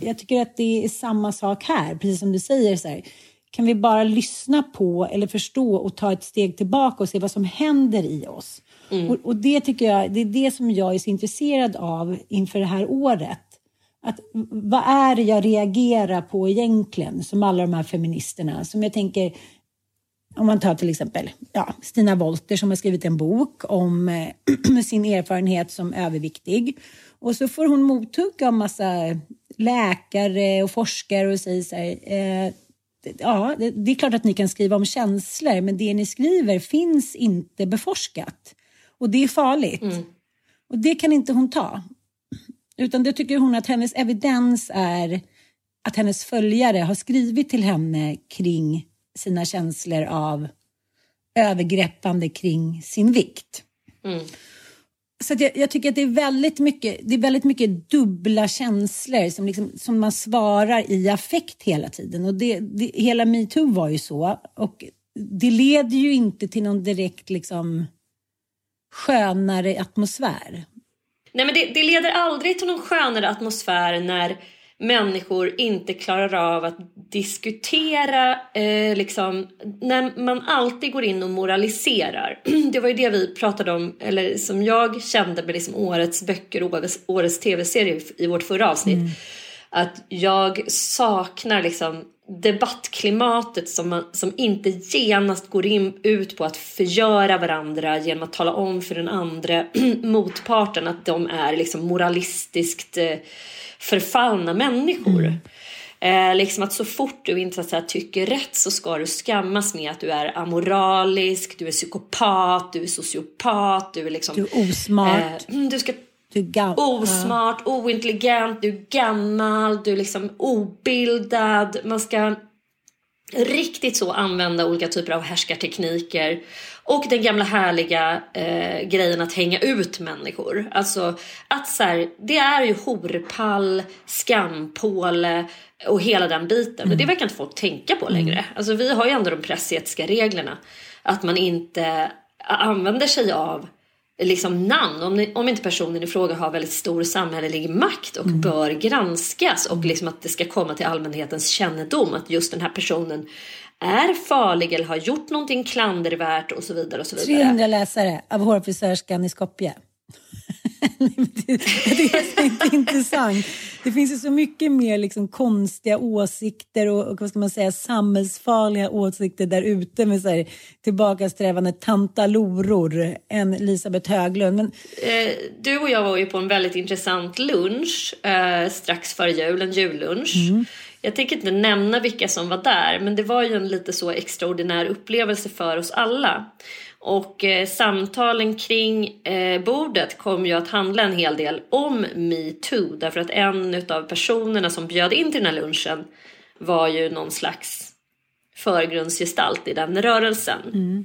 Jag tycker att det är samma sak här, precis som du säger. Så här, kan vi bara lyssna på eller förstå och ta ett steg tillbaka och se vad som händer i oss? Mm. Och, och, det tycker jag, det är det som jag är så intresserad av inför det här året. Att, vad är det jag reagerar på egentligen, som alla de här feministerna, som jag tänker, om man tar till exempel ja, Stina Wolter som har skrivit en bok om eh, sin erfarenhet som överviktig. Och så får hon mothugg av massa läkare och forskare och säger så här, eh, ja, det, det, är klart att ni kan skriva om känslor, men det ni skriver finns inte beforskat. Och det är farligt. Mm. Och det kan inte hon ta. Utan det tycker hon att hennes evidens är att hennes följare har skrivit till henne kring sina känslor av övergreppande kring sin vikt. Mm. Så jag, jag, tycker att det är väldigt mycket, det är väldigt mycket dubbla känslor som, liksom, som man svarar i affekt hela tiden. Och det, det, hela metoo var ju så. Och det leder ju inte till någon direkt liksom, skönare atmosfär. Nej men det, det leder aldrig till någon skönare atmosfär när människor inte klarar av att diskutera, eh, liksom, när man alltid går in och moraliserar. Det var ju det vi pratade om, eller som jag kände med liksom årets böcker och årets, årets tv-serie i vårt förra avsnitt. Mm. Att jag saknar liksom debattklimatet som, man, som inte genast går in, ut på att förgöra varandra genom att tala om för den andra motparten att de är liksom moralistiskt eh, förfallna människor. Mm. Eh, liksom att så fort du inte så här, tycker rätt så ska du skammas med att du är amoralisk, du är psykopat, du är sociopat, du är liksom... Du är osmart. Eh, du ska du är osmart, ointelligent, du är gammal, du är liksom obildad. Man ska riktigt så använda olika typer av härskartekniker. Och den gamla härliga eh, grejen att hänga ut människor. Alltså att så här, det är ju horpall, skampåle och hela den biten. Mm. det verkar inte folk tänka på längre. Mm. Alltså vi har ju ändå de pressetiska reglerna. Att man inte använder sig av liksom namn. Om, om inte personen i fråga har väldigt stor samhällelig makt och mm. bör granskas och liksom att det ska komma till allmänhetens kännedom att just den här personen är farlig eller har gjort någonting klandervärt och så vidare. Och så vidare. 300 läsare av hårfrisörskan i Skopje. det, är inte intressant. Det finns ju så mycket mer liksom konstiga åsikter och, och vad ska man säga, samhällsfarliga åsikter där ute med så här, tillbakasträvande tantaloror än Elisabeth Höglund. Men... Eh, du och jag var ju på en väldigt intressant lunch eh, strax före jul, en jullunch. Mm. Jag tänker inte nämna vilka som var där, men det var ju en lite så extraordinär upplevelse för oss alla. Och eh, samtalen kring eh, bordet kom ju att handla en hel del om metoo. Därför att en av personerna som bjöd in till den här lunchen var ju någon slags förgrundsgestalt i den rörelsen. Mm.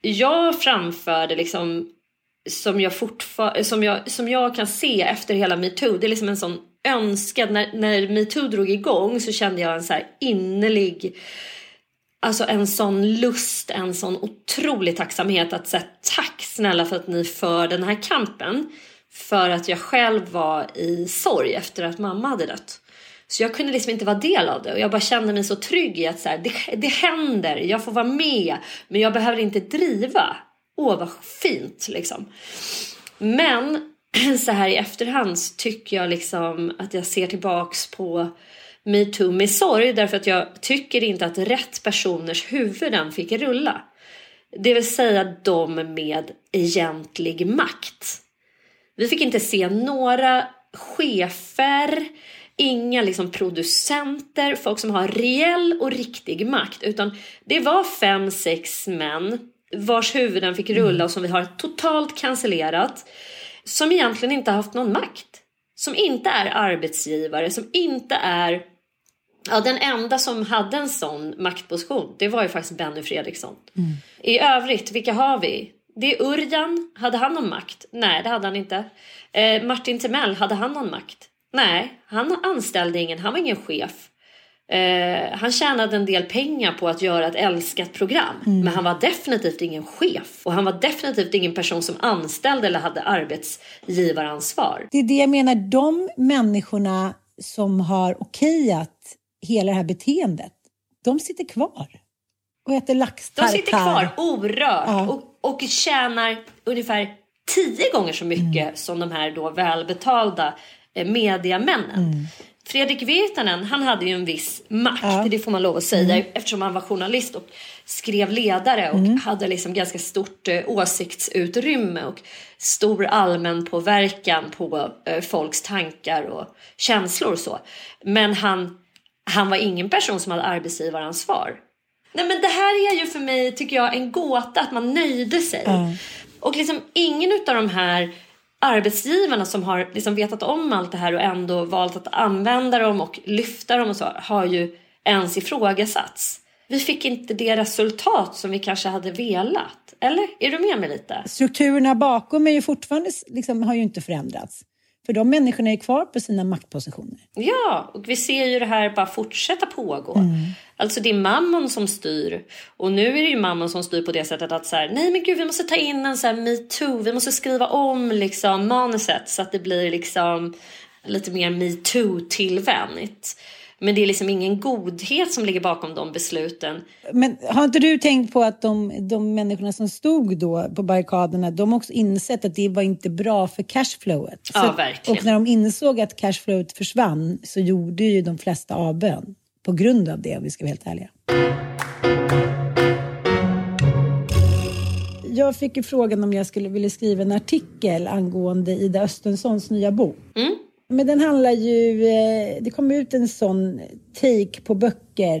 Jag framförde liksom som jag, som, jag, som jag kan se efter hela metoo, det är liksom en sån önskad, när, när metoo drog igång så kände jag en så här innerlig Alltså en sån lust, en sån otrolig tacksamhet att säga tack snälla för att ni för den här kampen. För att jag själv var i sorg efter att mamma hade dött. Så jag kunde liksom inte vara del av det och jag bara kände mig så trygg i att så här, det, det händer, jag får vara med men jag behöver inte driva. Åh vad fint liksom. Men så här i efterhand tycker jag liksom att jag ser tillbaks på metoo med sorg därför att jag tycker inte att rätt personers huvuden fick rulla. Det vill säga de med egentlig makt. Vi fick inte se några chefer, inga liksom producenter, folk som har reell och riktig makt. Utan det var fem, sex män vars huvuden fick rulla och som vi har totalt cancellerat. Som egentligen inte haft någon makt. Som inte är arbetsgivare, som inte är Ja, den enda som hade en sån maktposition, det var ju faktiskt Benny Fredriksson. Mm. I övrigt, vilka har vi? Det är Urjan. Hade han någon makt? Nej, det hade han inte. Eh, Martin Timell, hade han någon makt? Nej, han anställde ingen. Han var ingen chef. Eh, han tjänade en del pengar på att göra ett älskat program. Mm. Men han var definitivt ingen chef. Och han var definitivt ingen person som anställde eller hade arbetsgivaransvar. Det är det jag menar, de människorna som har okejat hela det här beteendet, de sitter kvar och äter laxtartar. De sitter kvar orört ja. och, och tjänar ungefär tio gånger så mycket mm. som de här då välbetalda eh, mediamännen. Mm. Fredrik Virtanen, han hade ju en viss makt, ja. det får man lov att säga, mm. eftersom han var journalist och skrev ledare och mm. hade liksom ganska stort eh, åsiktsutrymme och stor allmän påverkan på eh, folks tankar och känslor och så. Men han, han var ingen person som hade arbetsgivaransvar. Nej men det här är ju för mig, tycker jag, en gåta att man nöjde sig. Mm. Och liksom ingen av de här arbetsgivarna som har liksom vetat om allt det här och ändå valt att använda dem och lyfta dem och så har ju ens ifrågasatts. Vi fick inte det resultat som vi kanske hade velat. Eller? Är du med mig lite? Strukturerna bakom är ju fortfarande, liksom, har ju inte förändrats. För de människorna är kvar på sina maktpositioner. Ja, och vi ser ju det här bara fortsätta pågå. Mm. Alltså det är mammon som styr. Och nu är det ju mammon som styr på det sättet att så här, nej men gud vi måste ta in en så här metoo. Vi måste skriva om liksom manuset så att det blir liksom lite mer metoo-tillvänligt. Men det är liksom ingen godhet som ligger bakom de besluten. Men har inte du tänkt på att de, de människorna som stod då på barrikaderna, de har också insett att det var inte bra för cashflowet. Ja, verkligen. Och när de insåg att cashflowet försvann så gjorde ju de flesta avbön på grund av det, om vi ska vara helt ärliga. Jag fick ju frågan om jag skulle vilja skriva en artikel angående Ida Östenssons nya bok. Mm. Men den handlar ju, eh, det kom ut en sån take på böcker.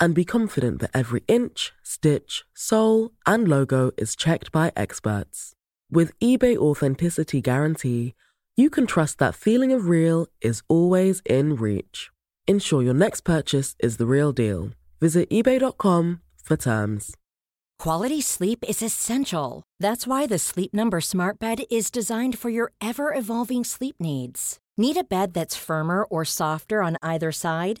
and be confident that every inch, stitch, sole, and logo is checked by experts. With eBay Authenticity Guarantee, you can trust that feeling of real is always in reach. Ensure your next purchase is the real deal. Visit eBay.com for terms. Quality sleep is essential. That's why the Sleep Number Smart Bed is designed for your ever evolving sleep needs. Need a bed that's firmer or softer on either side?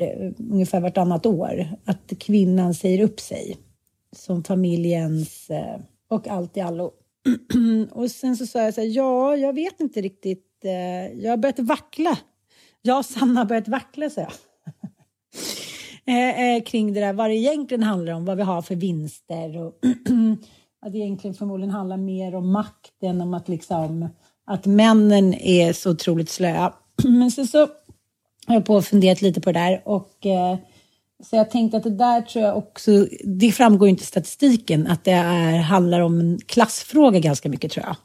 Eh, ungefär vartannat år, att kvinnan säger upp sig som familjens eh, och allt i allo. och sen så sa jag så här, ja, jag vet inte riktigt, eh, jag har börjat vackla. Jag och Sanna har börjat vackla, sa jag. Eh, eh, kring det där, vad det egentligen handlar om, vad vi har för vinster och att det egentligen förmodligen handlar mer om makt än om att liksom att männen är så otroligt slöa. Men sen så har jag på och funderat lite på det där och eh, Så jag tänkte att det där tror jag också, det framgår inte i statistiken, att det är, handlar om en klassfråga ganska mycket tror jag.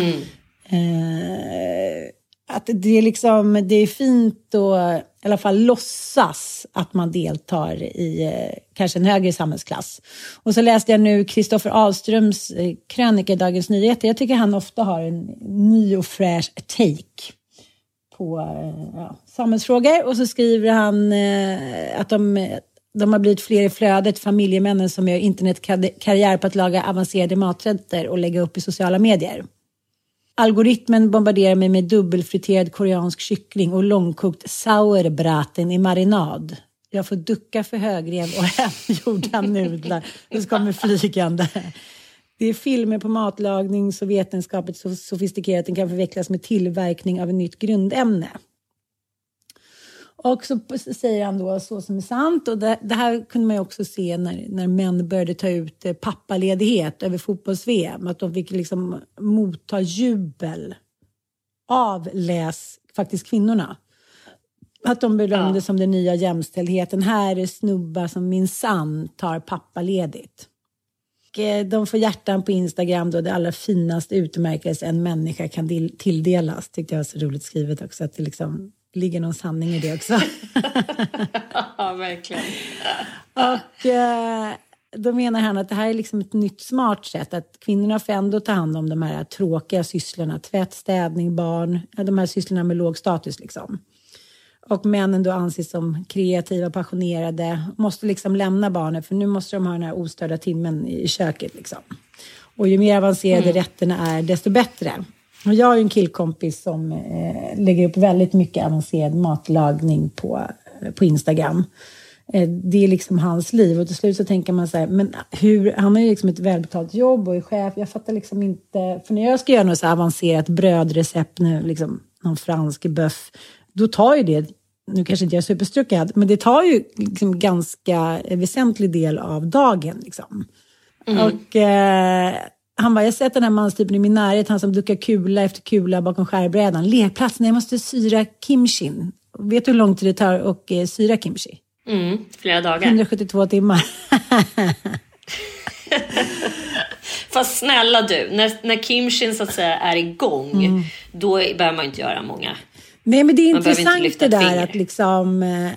Mm. Eh, att det är liksom, det är fint att i alla fall låtsas att man deltar i eh, kanske en högre samhällsklass. Och så läste jag nu Kristoffer Ahlströms krönika i Dagens Nyheter. Jag tycker han ofta har en ny och fräsch take på eh, ja, samhällsfrågor. Och så skriver han eh, att de, de har blivit fler i flödet, familjemännen som gör internetkarriär på att laga avancerade maträtter och lägga upp i sociala medier. Algoritmen bombarderar mig med dubbelfriterad koreansk kyckling och långkokt sauerbraten i marinad. Jag får ducka för högrev och hemgjorda nudlar. Det kommer flygande. Det är filmer på matlagning så vetenskapligt så sofistikerat att den kan förvecklas med tillverkning av ett nytt grundämne. Och så säger han då så som är sant och det, det här kunde man också se när, när män började ta ut eh, pappaledighet över fotbolls-VM. Att de fick liksom motta jubel av läs faktiskt kvinnorna. Att de bedömde ja. som den nya jämställdheten. Här är snubbar som minsann tar pappaledigt. Eh, de får hjärtan på Instagram då det allra finaste utmärkelse en människa kan tilldelas. Tyckte jag var så roligt skrivet också. Att det liksom ligger någon sanning i det också. ja, verkligen. och eh, då menar han att det här är liksom ett nytt smart sätt. Att kvinnorna får ändå ta hand om de här tråkiga sysslorna. Tvätt, städning, barn. De här sysslorna med låg status liksom. Och männen då anses som kreativa, passionerade. Måste liksom lämna barnen för nu måste de ha den här ostörda timmen i köket liksom. Och ju mer avancerade mm. rätterna är, desto bättre. Och jag har ju en killkompis som eh, lägger upp väldigt mycket avancerad matlagning på, eh, på Instagram. Eh, det är liksom hans liv och till slut så tänker man så här, men hur, han har ju liksom ett välbetalt jobb och är chef. Jag fattar liksom inte, för när jag ska göra något så avancerat brödrecept, liksom någon fransk böff, då tar ju det nu kanske inte jag är superstruckad, men det tar ju liksom ganska väsentlig del av dagen. Liksom. Mm. Och eh, han bara, jag har sett den här manstypen i min närhet, han som duckar kula efter kula bakom skärbrädan. Lekplatsen, jag måste syra kimchin. Vet du hur lång tid det tar att eh, syra kimchi? Mm, flera dagar. 172 timmar. Fast snälla du, när, när kimchin så att säga är igång, mm. då behöver man inte göra många. Nej, men det är man intressant det där finger. att liksom eh,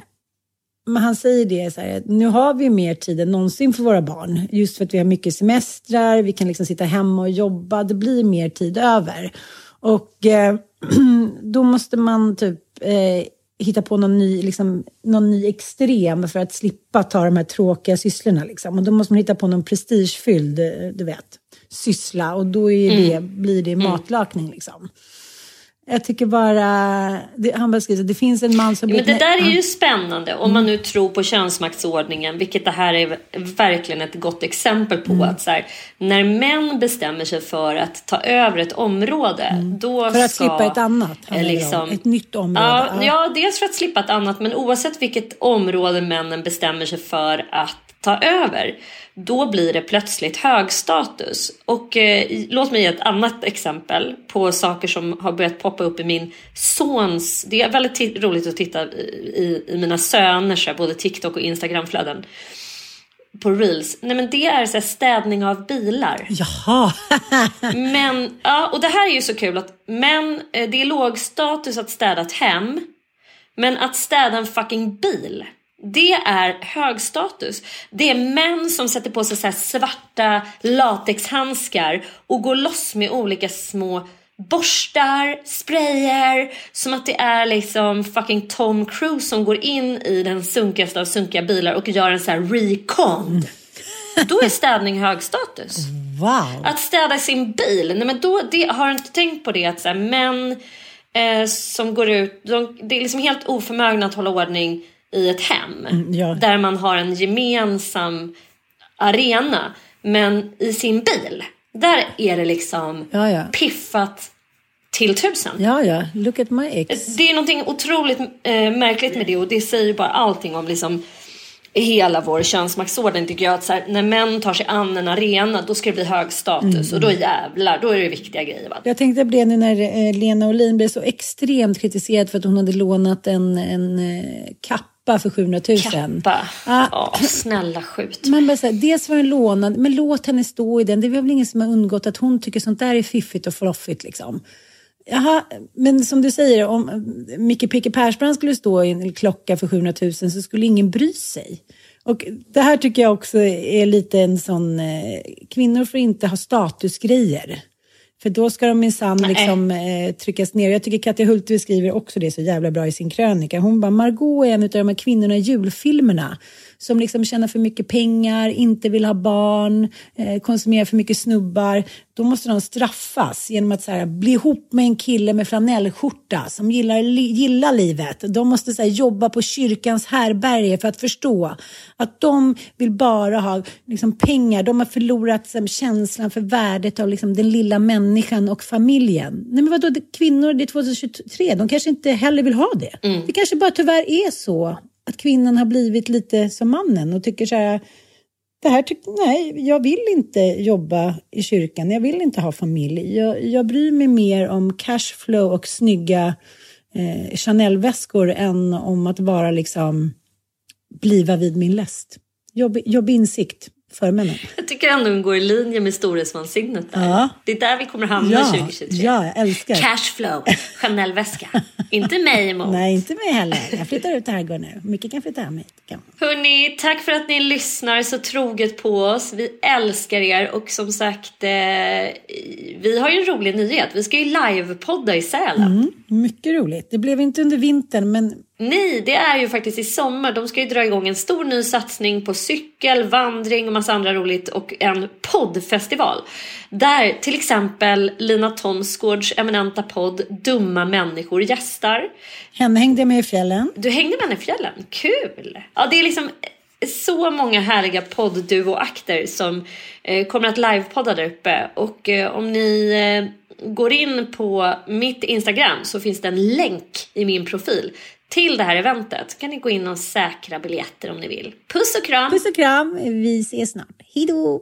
han säger det så här, nu har vi mer tid än någonsin för våra barn. Just för att vi har mycket semestrar, vi kan liksom sitta hemma och jobba. Det blir mer tid över. Och eh, då måste man typ eh, hitta på någon ny, liksom, någon ny extrem för att slippa ta de här tråkiga sysslorna. Liksom. Och då måste man hitta på någon prestigefylld, du vet, syssla. Och då är det, mm. blir det mm. matlagning. Liksom. Jag tycker bara, det, han bara skriver det finns en man som... Ja, men det där är ju spännande om man nu tror på könsmaktsordningen, vilket det här är verkligen ett gott exempel på. Mm. Att så här, när män bestämmer sig för att ta över ett område, mm. då För att ska, slippa ett annat? Liksom, ett nytt område? Ja, ja. ja, dels för att slippa ett annat, men oavsett vilket område männen bestämmer sig för att ta över, då blir det plötsligt hög status. Och eh, låt mig ge ett annat exempel på saker som har börjat poppa upp i min sons... Det är väldigt roligt att titta i, i mina söners både TikTok och Instagramflöden på reels. Nej men det är så städning av bilar. Jaha! men, ja, och det här är ju så kul att men eh, det är låg status att städa ett hem. Men att städa en fucking bil det är hög status. Det är män som sätter på sig så svarta latexhandskar och går loss med olika små borstar, sprayer, som att det är liksom fucking Tom Cruise som går in i den sunkigaste av sunkiga bilar och gör en så här recon. Då är städning hög status. Wow. Att städa sin bil, nej men då, det, har du inte tänkt på det att så här, män eh, som går ut, de, det är liksom helt oförmögna att hålla ordning i ett hem. Mm, ja. Där man har en gemensam arena. Men i sin bil, där är det liksom ja, ja. piffat till tusen. Ja, ja. Look at my ex. Det är någonting otroligt äh, märkligt med det och det säger bara allting om liksom hela vår könsmaktsordning tycker jag. Att så här, när män tar sig an en arena då ska det bli hög status mm. och då jävlar, då är det viktiga grejer. Va? Jag tänkte på det nu när eh, Lena Olin blev så extremt kritiserad för att hon hade lånat en, en eh, kapp kappa för 700 000. Kappa. Ah, Ja, snälla skjut. Man bara så här, dels var den lånad, men låt henne stå i den. Det är väl ingen som har undgått att hon tycker sånt där är fiffigt och fluffigt liksom. Jaha, men som du säger, om Micke Picke Persbrandt skulle stå i en klocka för 700 000 så skulle ingen bry sig. Och det här tycker jag också är lite en sån, eh, kvinnor får inte ha statusgrejer. För då ska de minsann liksom, eh, tryckas ner. Jag tycker Katja Hultberg skriver också det så jävla bra i sin krönika. Hon bara, Margot är en av de här kvinnorna i julfilmerna som liksom tjänar för mycket pengar, inte vill ha barn, eh, konsumerar för mycket snubbar. Då måste de straffas genom att så här, bli ihop med en kille med flanellskjorta som gillar, li, gillar livet. De måste så här, jobba på kyrkans härberge för att förstå att de vill bara ha liksom, pengar. De har förlorat så här, känslan för värdet av liksom, den lilla människan och familjen. Nej men vadå, det, kvinnor, det är 2023, de kanske inte heller vill ha det. Det kanske bara tyvärr är så att kvinnan har blivit lite som mannen och tycker så här, det här tyckte, nej, jag vill inte jobba i kyrkan, jag vill inte ha familj. Jag, jag bryr mig mer om cashflow och snygga eh, Chanel-väskor än om att bara liksom bliva vid min läst. Jobb, jobb insikt för männen. Jag tycker ändå den går i linje med storhetsvansinnet där. Ja. Det är där vi kommer hamna Ja, 2023. ja, jag älskar. Cashflow, Chanel-väska. inte mig emot. Nej, inte mig heller. Jag flyttar ut till herrgården nu. Mycket kan flytta hem hit. Hörni, tack för att ni lyssnar så troget på oss. Vi älskar er och som sagt, eh, vi har ju en rolig nyhet. Vi ska ju livepodda i Sälen. Mm, mycket roligt. Det blev inte under vintern, men Nej, det är ju faktiskt i sommar. De ska ju dra igång en stor ny satsning på cykel, vandring och massa andra roligt och en poddfestival. Där till exempel Lina Thomsgårds eminenta podd Dumma människor gästar. henne hängde med i fjällen. Du hängde med henne i fjällen, kul! Ja, det är liksom så många härliga poddduo-akter som eh, kommer att livepodda där uppe. Och eh, om ni eh, går in på mitt Instagram så finns det en länk i min profil till det här eventet. Så kan ni gå in och säkra biljetter om ni vill. Puss och kram! Puss och kram. Vi ses snart. Hej då!